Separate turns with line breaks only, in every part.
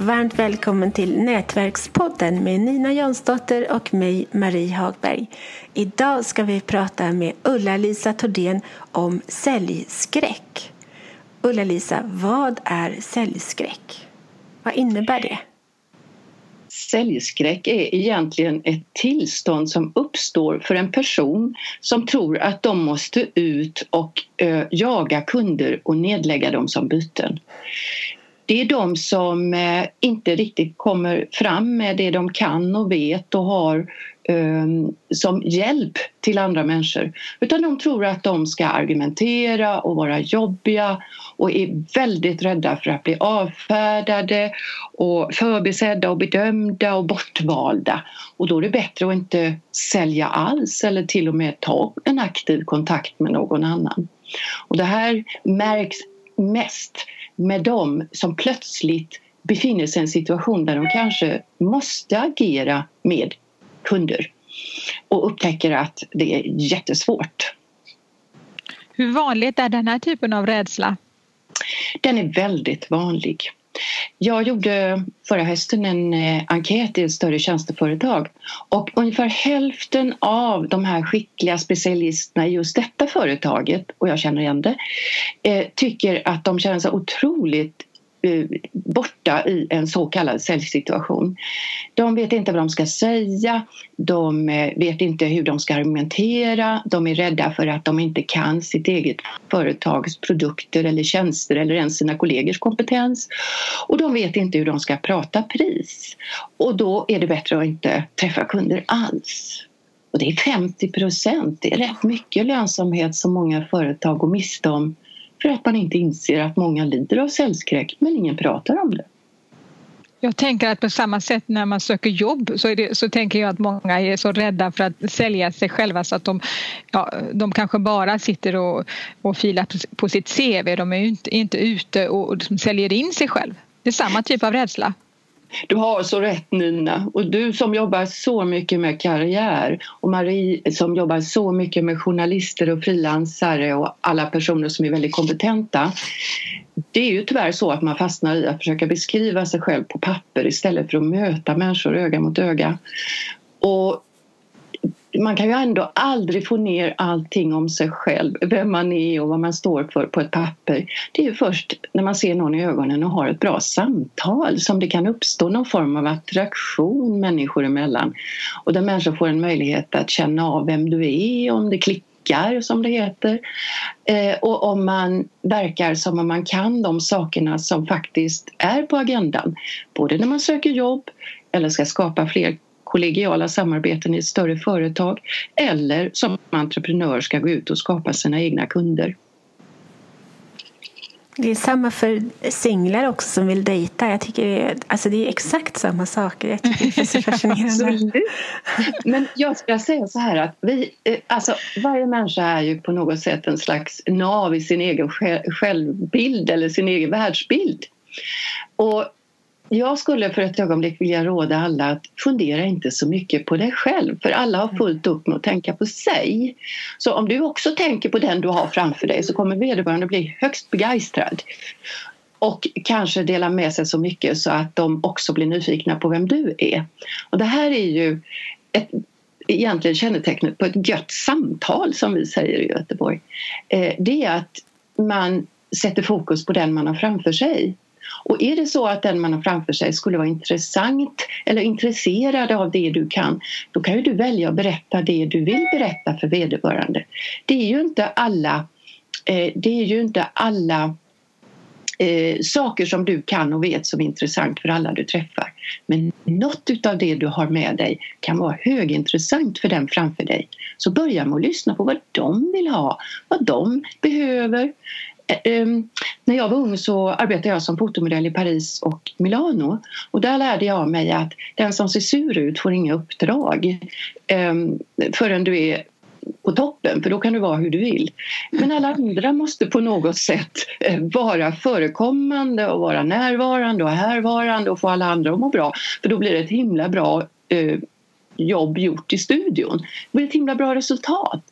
Varmt välkommen till Nätverkspodden med Nina Jansdotter och mig, Marie Hagberg. Idag ska vi prata med Ulla-Lisa Tordén om säljskräck. Ulla-Lisa, vad är säljskräck? Vad innebär det?
Säljskräck är egentligen ett tillstånd som uppstår för en person som tror att de måste ut och ö, jaga kunder och nedlägga dem som byten. Det är de som eh, inte riktigt kommer fram med det de kan och vet och har ehm, som hjälp till andra människor utan de tror att de ska argumentera och vara jobbiga och är väldigt rädda för att bli avfärdade och förbisedda och bedömda och bortvalda. Och då är det bättre att inte sälja alls eller till och med ta en aktiv kontakt med någon annan. Och det här märks mest med dem som plötsligt befinner sig i en situation där de kanske måste agera med kunder och upptäcker att det är jättesvårt.
Hur vanligt är den här typen av rädsla?
Den är väldigt vanlig. Jag gjorde förra hösten en eh, enkät i ett större tjänsteföretag och ungefär hälften av de här skickliga specialisterna i just detta företaget, och jag känner igen det, eh, tycker att de känner sig otroligt Eh, borta i en så kallad säljsituation. De vet inte vad de ska säga, de eh, vet inte hur de ska argumentera, de är rädda för att de inte kan sitt eget företags produkter eller tjänster eller ens sina kollegors kompetens och de vet inte hur de ska prata pris. Och då är det bättre att inte träffa kunder alls. Och det är 50 procent, det är rätt mycket lönsamhet som många företag går miste om för att man inte inser att många lider av cellskräck men ingen pratar om det.
Jag tänker att på samma sätt när man söker jobb så, det, så tänker jag att många är så rädda för att sälja sig själva så att de, ja, de kanske bara sitter och, och filar på, sitt CV. De är ju inte, inte ute och, och liksom säljer in sig själv. Det är samma typ av rädsla.
Du har så rätt Nina och du som jobbar så mycket med karriär och Marie som jobbar så mycket med journalister och frilansare och alla personer som är väldigt kompetenta. Det är ju tyvärr så att man fastnar i att försöka beskriva sig själv på papper istället för att möta människor öga mot öga. Och man kan ju ändå aldrig få ner allting om sig själv, vem man är och vad man står för på ett papper. Det är ju först när man ser någon i ögonen och har ett bra samtal som det kan uppstå någon form av attraktion människor emellan. Och där människor får en möjlighet att känna av vem du är, om det klickar som det heter. Eh, och om man verkar som om man kan de sakerna som faktiskt är på agendan. Både när man söker jobb eller ska skapa fler kollegiala samarbeten i ett större företag eller som entreprenör ska gå ut och skapa sina egna kunder.
Det är samma för singlar också som vill dejta. Jag tycker det är, alltså det är exakt samma saker. Jag tycker det är så fascinerande.
Men jag ska säga så här att vi, eh, alltså varje människa är ju på något sätt en slags nav i sin egen självbild eller sin egen världsbild. Och jag skulle för ett ögonblick vilja råda alla att fundera inte så mycket på dig själv för alla har fullt upp med att tänka på sig. Så om du också tänker på den du har framför dig så kommer vederbörande bli högst begeistrad och kanske dela med sig så mycket så att de också blir nyfikna på vem du är. Och det här är ju ett, egentligen kännetecknet på ett gött samtal som vi säger i Göteborg. Eh, det är att man sätter fokus på den man har framför sig och är det så att den man har framför sig skulle vara intressant eller intresserad av det du kan då kan ju du välja att berätta det du vill berätta för vederbörande. Det är ju inte alla, eh, det är ju inte alla eh, saker som du kan och vet som är intressant för alla du träffar. Men något utav det du har med dig kan vara högintressant för den framför dig. Så börja med att lyssna på vad de vill ha, vad de behöver, Eh, ehm, när jag var ung så arbetade jag som fotomodell i Paris och Milano och där lärde jag mig att den som ser sur ut får inga uppdrag ehm, förrän du är på toppen för då kan du vara hur du vill. Men alla andra måste på något sätt eh, vara förekommande och vara närvarande och härvarande och få alla andra att må bra för då blir det ett himla bra eh, jobb gjort i studion. Det blir ett himla bra resultat.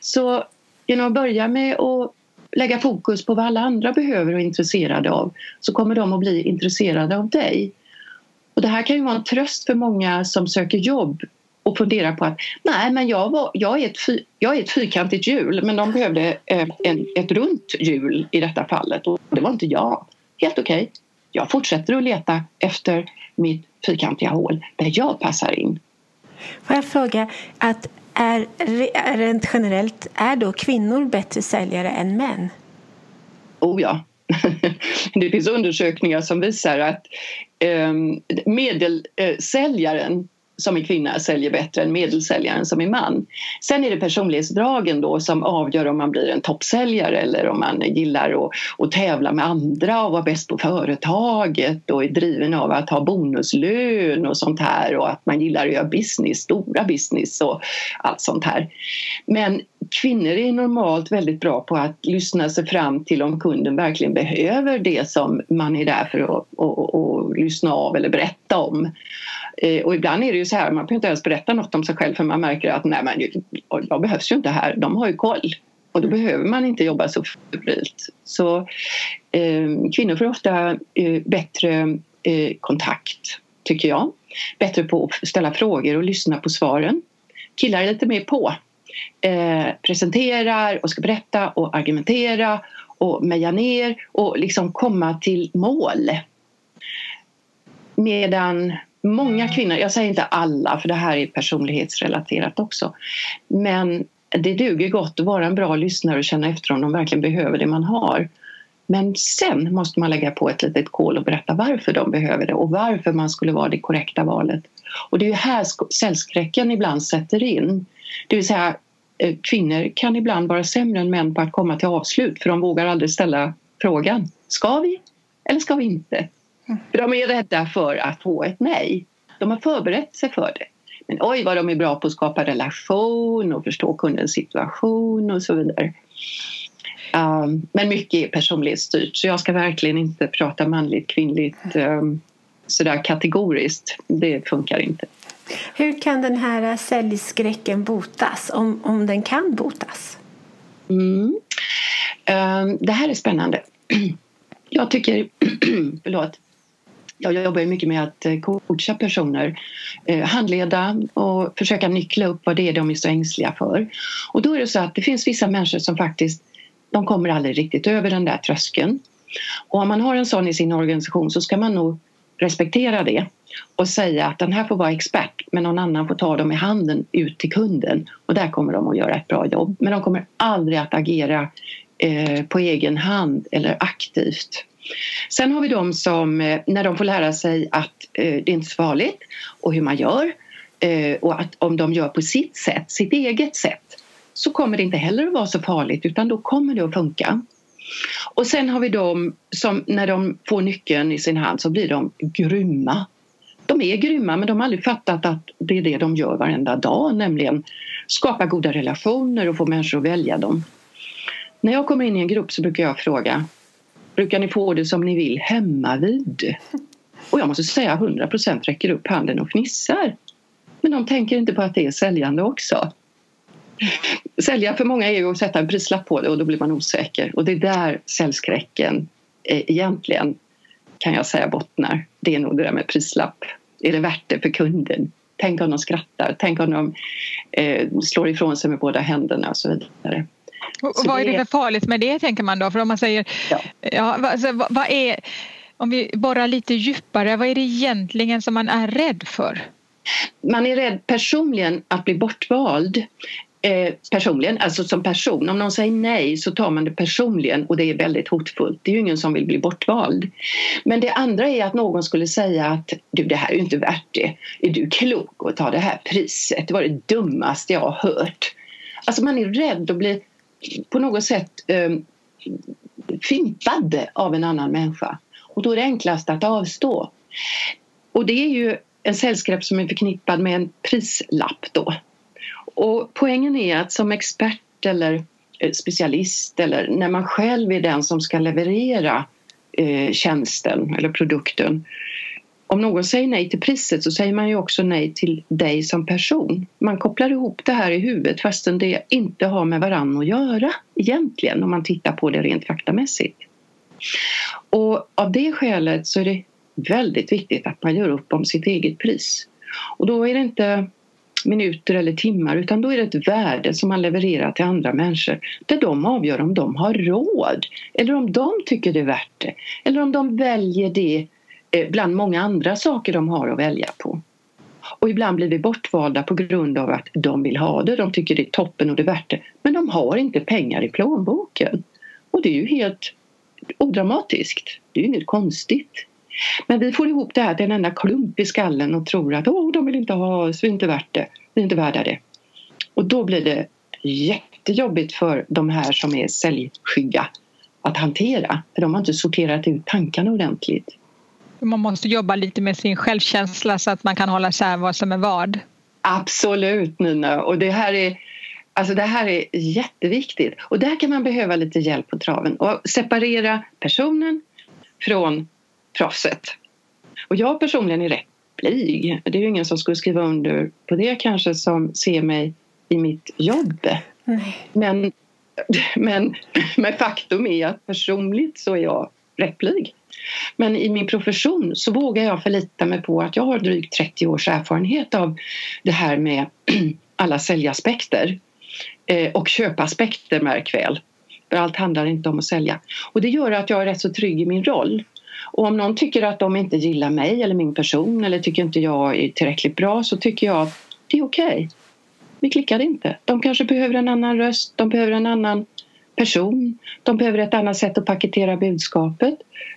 Så genom att börja med att lägga fokus på vad alla andra behöver och är intresserade av så kommer de att bli intresserade av dig. Och det här kan ju vara en tröst för många som söker jobb och funderar på att nej, men jag, var, jag, är, ett fy, jag är ett fyrkantigt hjul men de behövde eh, en, ett runt hjul i detta fallet och det var inte jag. Helt okej. Okay. Jag fortsätter att leta efter mitt fyrkantiga hål där jag passar in.
Får jag fråga, att är, rent generellt, är då kvinnor bättre säljare än män?
Oh ja. Det finns undersökningar som visar att ehm, medelsäljaren eh, som är kvinna säljer bättre än medelsäljaren som är man. Sen är det personlighetsdragen då som avgör om man blir en toppsäljare eller om man gillar att, att tävla med andra och vara bäst på företaget och är driven av att ha bonuslön och sånt här och att man gillar att göra business, stora business och allt sånt här. Men kvinnor är normalt väldigt bra på att lyssna sig fram till om kunden verkligen behöver det som man är där för att, att, att lyssna av eller berätta om. Eh, och ibland är det ju så här, man behöver inte ens berätta något om sig själv för man märker att nej men jag behövs ju inte här, de har ju koll. Och då behöver man inte jobba så febrilt. Så eh, kvinnor får ofta eh, bättre eh, kontakt, tycker jag. Bättre på att ställa frågor och lyssna på svaren. Killar är lite mer på. Eh, presenterar och ska berätta och argumentera och meja ner och liksom komma till mål. Medan många kvinnor, jag säger inte alla för det här är personlighetsrelaterat också, men det duger gott att vara en bra lyssnare och känna efter om de verkligen behöver det man har. Men sen måste man lägga på ett litet kol och berätta varför de behöver det och varför man skulle vara det korrekta valet. Och det är ju här säljskräcken ibland sätter in. Det vill säga eh, kvinnor kan ibland vara sämre än män på att komma till avslut för de vågar aldrig ställa frågan. Ska vi eller ska vi inte? För de är rädda för att få ett nej. De har förberett sig för det. Men oj vad de är bra på att skapa relation och förstå kundens situation och så vidare. Um, men mycket är personlighetsstyrt så jag ska verkligen inte prata manligt kvinnligt um, sådär kategoriskt. Det funkar inte.
Hur kan den här säljskräcken botas, om, om den kan botas?
Mm. Ehm, det här är spännande. Jag tycker, förlåt, jag jobbar mycket med att eh, coacha personer, eh, handleda och försöka nyckla upp vad det är de är så ängsliga för. Och då är det så att det finns vissa människor som faktiskt, de kommer aldrig riktigt över den där tröskeln. Och om man har en sån i sin organisation så ska man nog respektera det och säga att den här får vara expert men någon annan får ta dem i handen ut till kunden och där kommer de att göra ett bra jobb. Men de kommer aldrig att agera eh, på egen hand eller aktivt. Sen har vi de som, eh, när de får lära sig att eh, det är inte är så farligt och hur man gör eh, och att om de gör på sitt sätt, sitt eget sätt så kommer det inte heller att vara så farligt utan då kommer det att funka. Och sen har vi de som när de får nyckeln i sin hand så blir de grymma. De är grymma men de har aldrig fattat att det är det de gör varenda dag, nämligen skapa goda relationer och få människor att välja dem. När jag kommer in i en grupp så brukar jag fråga Brukar ni få det som ni vill hemma vid? Och jag måste säga 100 procent räcker upp handen och fnissar. Men de tänker inte på att det är säljande också. Sälja för många är ju att sätta en prislapp på det och då blir man osäker. Och det är där säljskräcken eh, egentligen kan jag säga bottnar. Det är nog det där med prislapp. Är det värt det för kunden? Tänk om de skrattar, tänk om de eh, slår ifrån sig med båda händerna och så vidare.
Och vad är det för farligt med det tänker man då? För om man säger, ja. ja alltså, vad, vad är, om vi borrar lite djupare, vad är det egentligen som man är rädd för?
Man är rädd personligen att bli bortvald. Eh, personligen, alltså som person. Om någon säger nej så tar man det personligen och det är väldigt hotfullt. Det är ju ingen som vill bli bortvald. Men det andra är att någon skulle säga att du det här är ju inte värt det. Är du klok att ta det här priset? Det var det dummaste jag har hört. Alltså man är rädd att bli på något sätt eh, fimpad av en annan människa. Och då är det enklast att avstå. Och det är ju en sällskap som är förknippad med en prislapp då. Och poängen är att som expert eller eh, specialist eller när man själv är den som ska leverera eh, tjänsten eller produkten om någon säger nej till priset så säger man ju också nej till dig som person. Man kopplar ihop det här i huvudet fastän det inte har med varann att göra egentligen om man tittar på det rent faktamässigt. Och av det skälet så är det väldigt viktigt att man gör upp om sitt eget pris. Och då är det inte minuter eller timmar utan då är det ett värde som man levererar till andra människor där de avgör om de har råd eller om de tycker det är värt det eller om de väljer det eh, bland många andra saker de har att välja på. Och ibland blir vi bortvalda på grund av att de vill ha det, de tycker det är toppen och det är värt det. Men de har inte pengar i plånboken. Och det är ju helt odramatiskt. Det är ju inget konstigt. Men vi får ihop det här till en enda klump i skallen och tror att oh, de vill inte ha oss, vi är inte värt det, vi är inte värda det. Och då blir det jättejobbigt för de här som är säljskygga att hantera. För de har inte sorterat ut tankarna ordentligt.
Man måste jobba lite med sin självkänsla så att man kan hålla isär vad som är vad.
Absolut Nina och det här är Alltså det här är jätteviktigt och där kan man behöva lite hjälp på traven och separera personen från proffset. Och jag personligen är rätt blyg. Det är ju ingen som skulle skriva under på det kanske som ser mig i mitt jobb. Nej. Men, men, men faktum är att personligt så är jag rätt blyg. Men i min profession så vågar jag förlita mig på att jag har drygt 30 års erfarenhet av det här med alla säljaspekter eh, och köpaspekter märk väl. För allt handlar inte om att sälja. Och det gör att jag är rätt så trygg i min roll. Och om någon tycker att de inte gillar mig eller min person eller tycker inte jag är tillräckligt bra så tycker jag att det är okej. Okay. Vi klickade inte. De kanske behöver en annan röst, de behöver en annan person. De behöver ett annat sätt att paketera budskapet.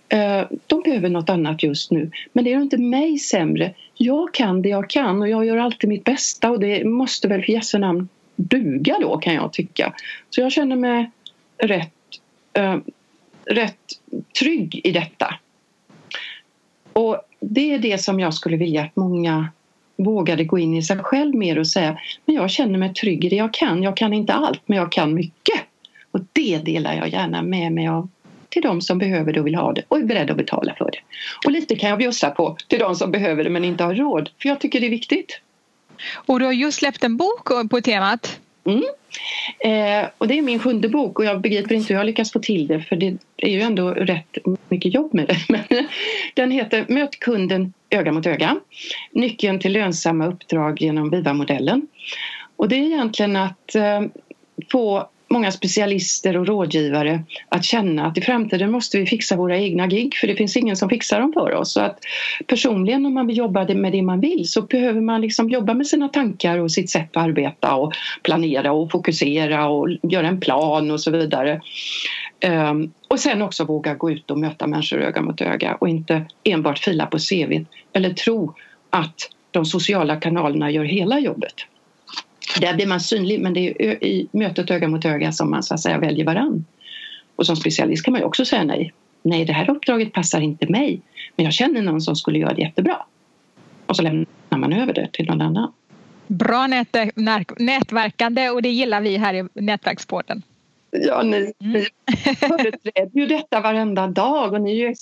Eh, de behöver något annat just nu. Men det gör inte mig sämre. Jag kan det jag kan och jag gör alltid mitt bästa och det måste väl för jösse namn duga då kan jag tycka. Så jag känner mig rätt, eh, rätt trygg i detta. Och det är det som jag skulle vilja att många vågade gå in i sig själv mer och säga men jag känner mig trygg i det jag kan. Jag kan inte allt men jag kan mycket. Och det delar jag gärna med mig av till de som behöver det och vill ha det och är beredda att betala för det. Och lite kan jag bjussa på till de som behöver det men inte har råd för jag tycker det är viktigt.
Och du har just släppt en bok på temat.
Mm. Eh, och det är min sjunde bok och jag begriper inte hur jag lyckas få till det för det är ju ändå rätt mycket jobb med det. Men den heter Möt kunden öga mot öga. Nyckeln till lönsamma uppdrag genom Viva-modellen. Och det är egentligen att eh, få många specialister och rådgivare att känna att i framtiden måste vi fixa våra egna gig för det finns ingen som fixar dem för oss. Så att personligen om man vill jobba med det man vill så behöver man liksom jobba med sina tankar och sitt sätt att arbeta och planera och fokusera och göra en plan och så vidare. Um, och sen också våga gå ut och möta människor öga mot öga och inte enbart fila på CV eller tro att de sociala kanalerna gör hela jobbet. Där blir man synlig men det är i mötet öga mot öga som man så att säga väljer varann. Och som specialist kan man ju också säga nej. Nej, det här uppdraget passar inte mig men jag känner någon som skulle göra det jättebra. Och så lämnar man över det till någon annan.
Bra nätverkande och det gillar vi här i Nätverkspodden.
Ja, ni, mm. ni företräder ju detta varenda dag och ni är ju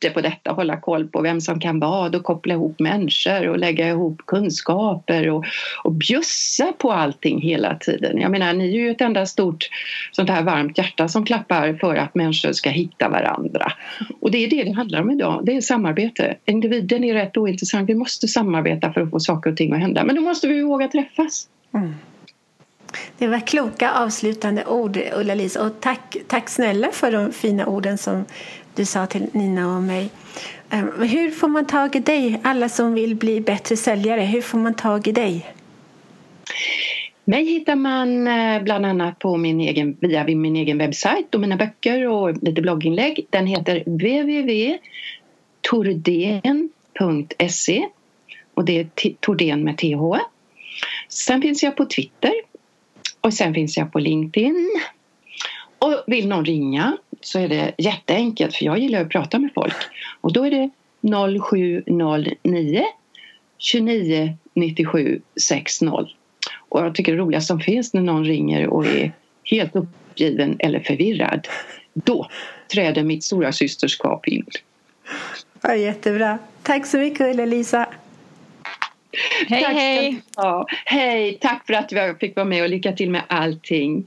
bättre på detta, hålla koll på vem som kan vad och koppla ihop människor och lägga ihop kunskaper och, och bjussa på allting hela tiden. Jag menar, ni är ju ett enda stort sånt här varmt hjärta som klappar för att människor ska hitta varandra. Och det är det det handlar om idag, det är samarbete. Individen är rätt ointressant, vi måste samarbeta för att få saker och ting att hända. Men då måste vi våga träffas. Mm.
Det var kloka avslutande ord, Ulla-Lis. Och tack, tack snälla för de fina orden som du sa till Nina och mig. Ehm, hur får man tag i dig, alla som vill bli bättre säljare? Hur får man tag i dig?
Mig hittar man eh, bland annat på min egen, via min egen webbsajt och mina böcker och lite blogginlägg. Den heter www.torden.se och det är Torden med TH. Sen finns jag på Twitter och sen finns jag på LinkedIn. Och vill någon ringa så är det jätteenkelt för jag gillar att prata med folk. Och då är det 0709 29 97 60. Och jag tycker det roligaste som finns när någon ringer och är helt uppgiven eller förvirrad. Då träder mitt stora systerskap in.
Ja, jättebra. Tack så mycket Ulla-Lisa.
Hej, tack hej!
Hej, tack för att jag fick vara med och lycka till med allting.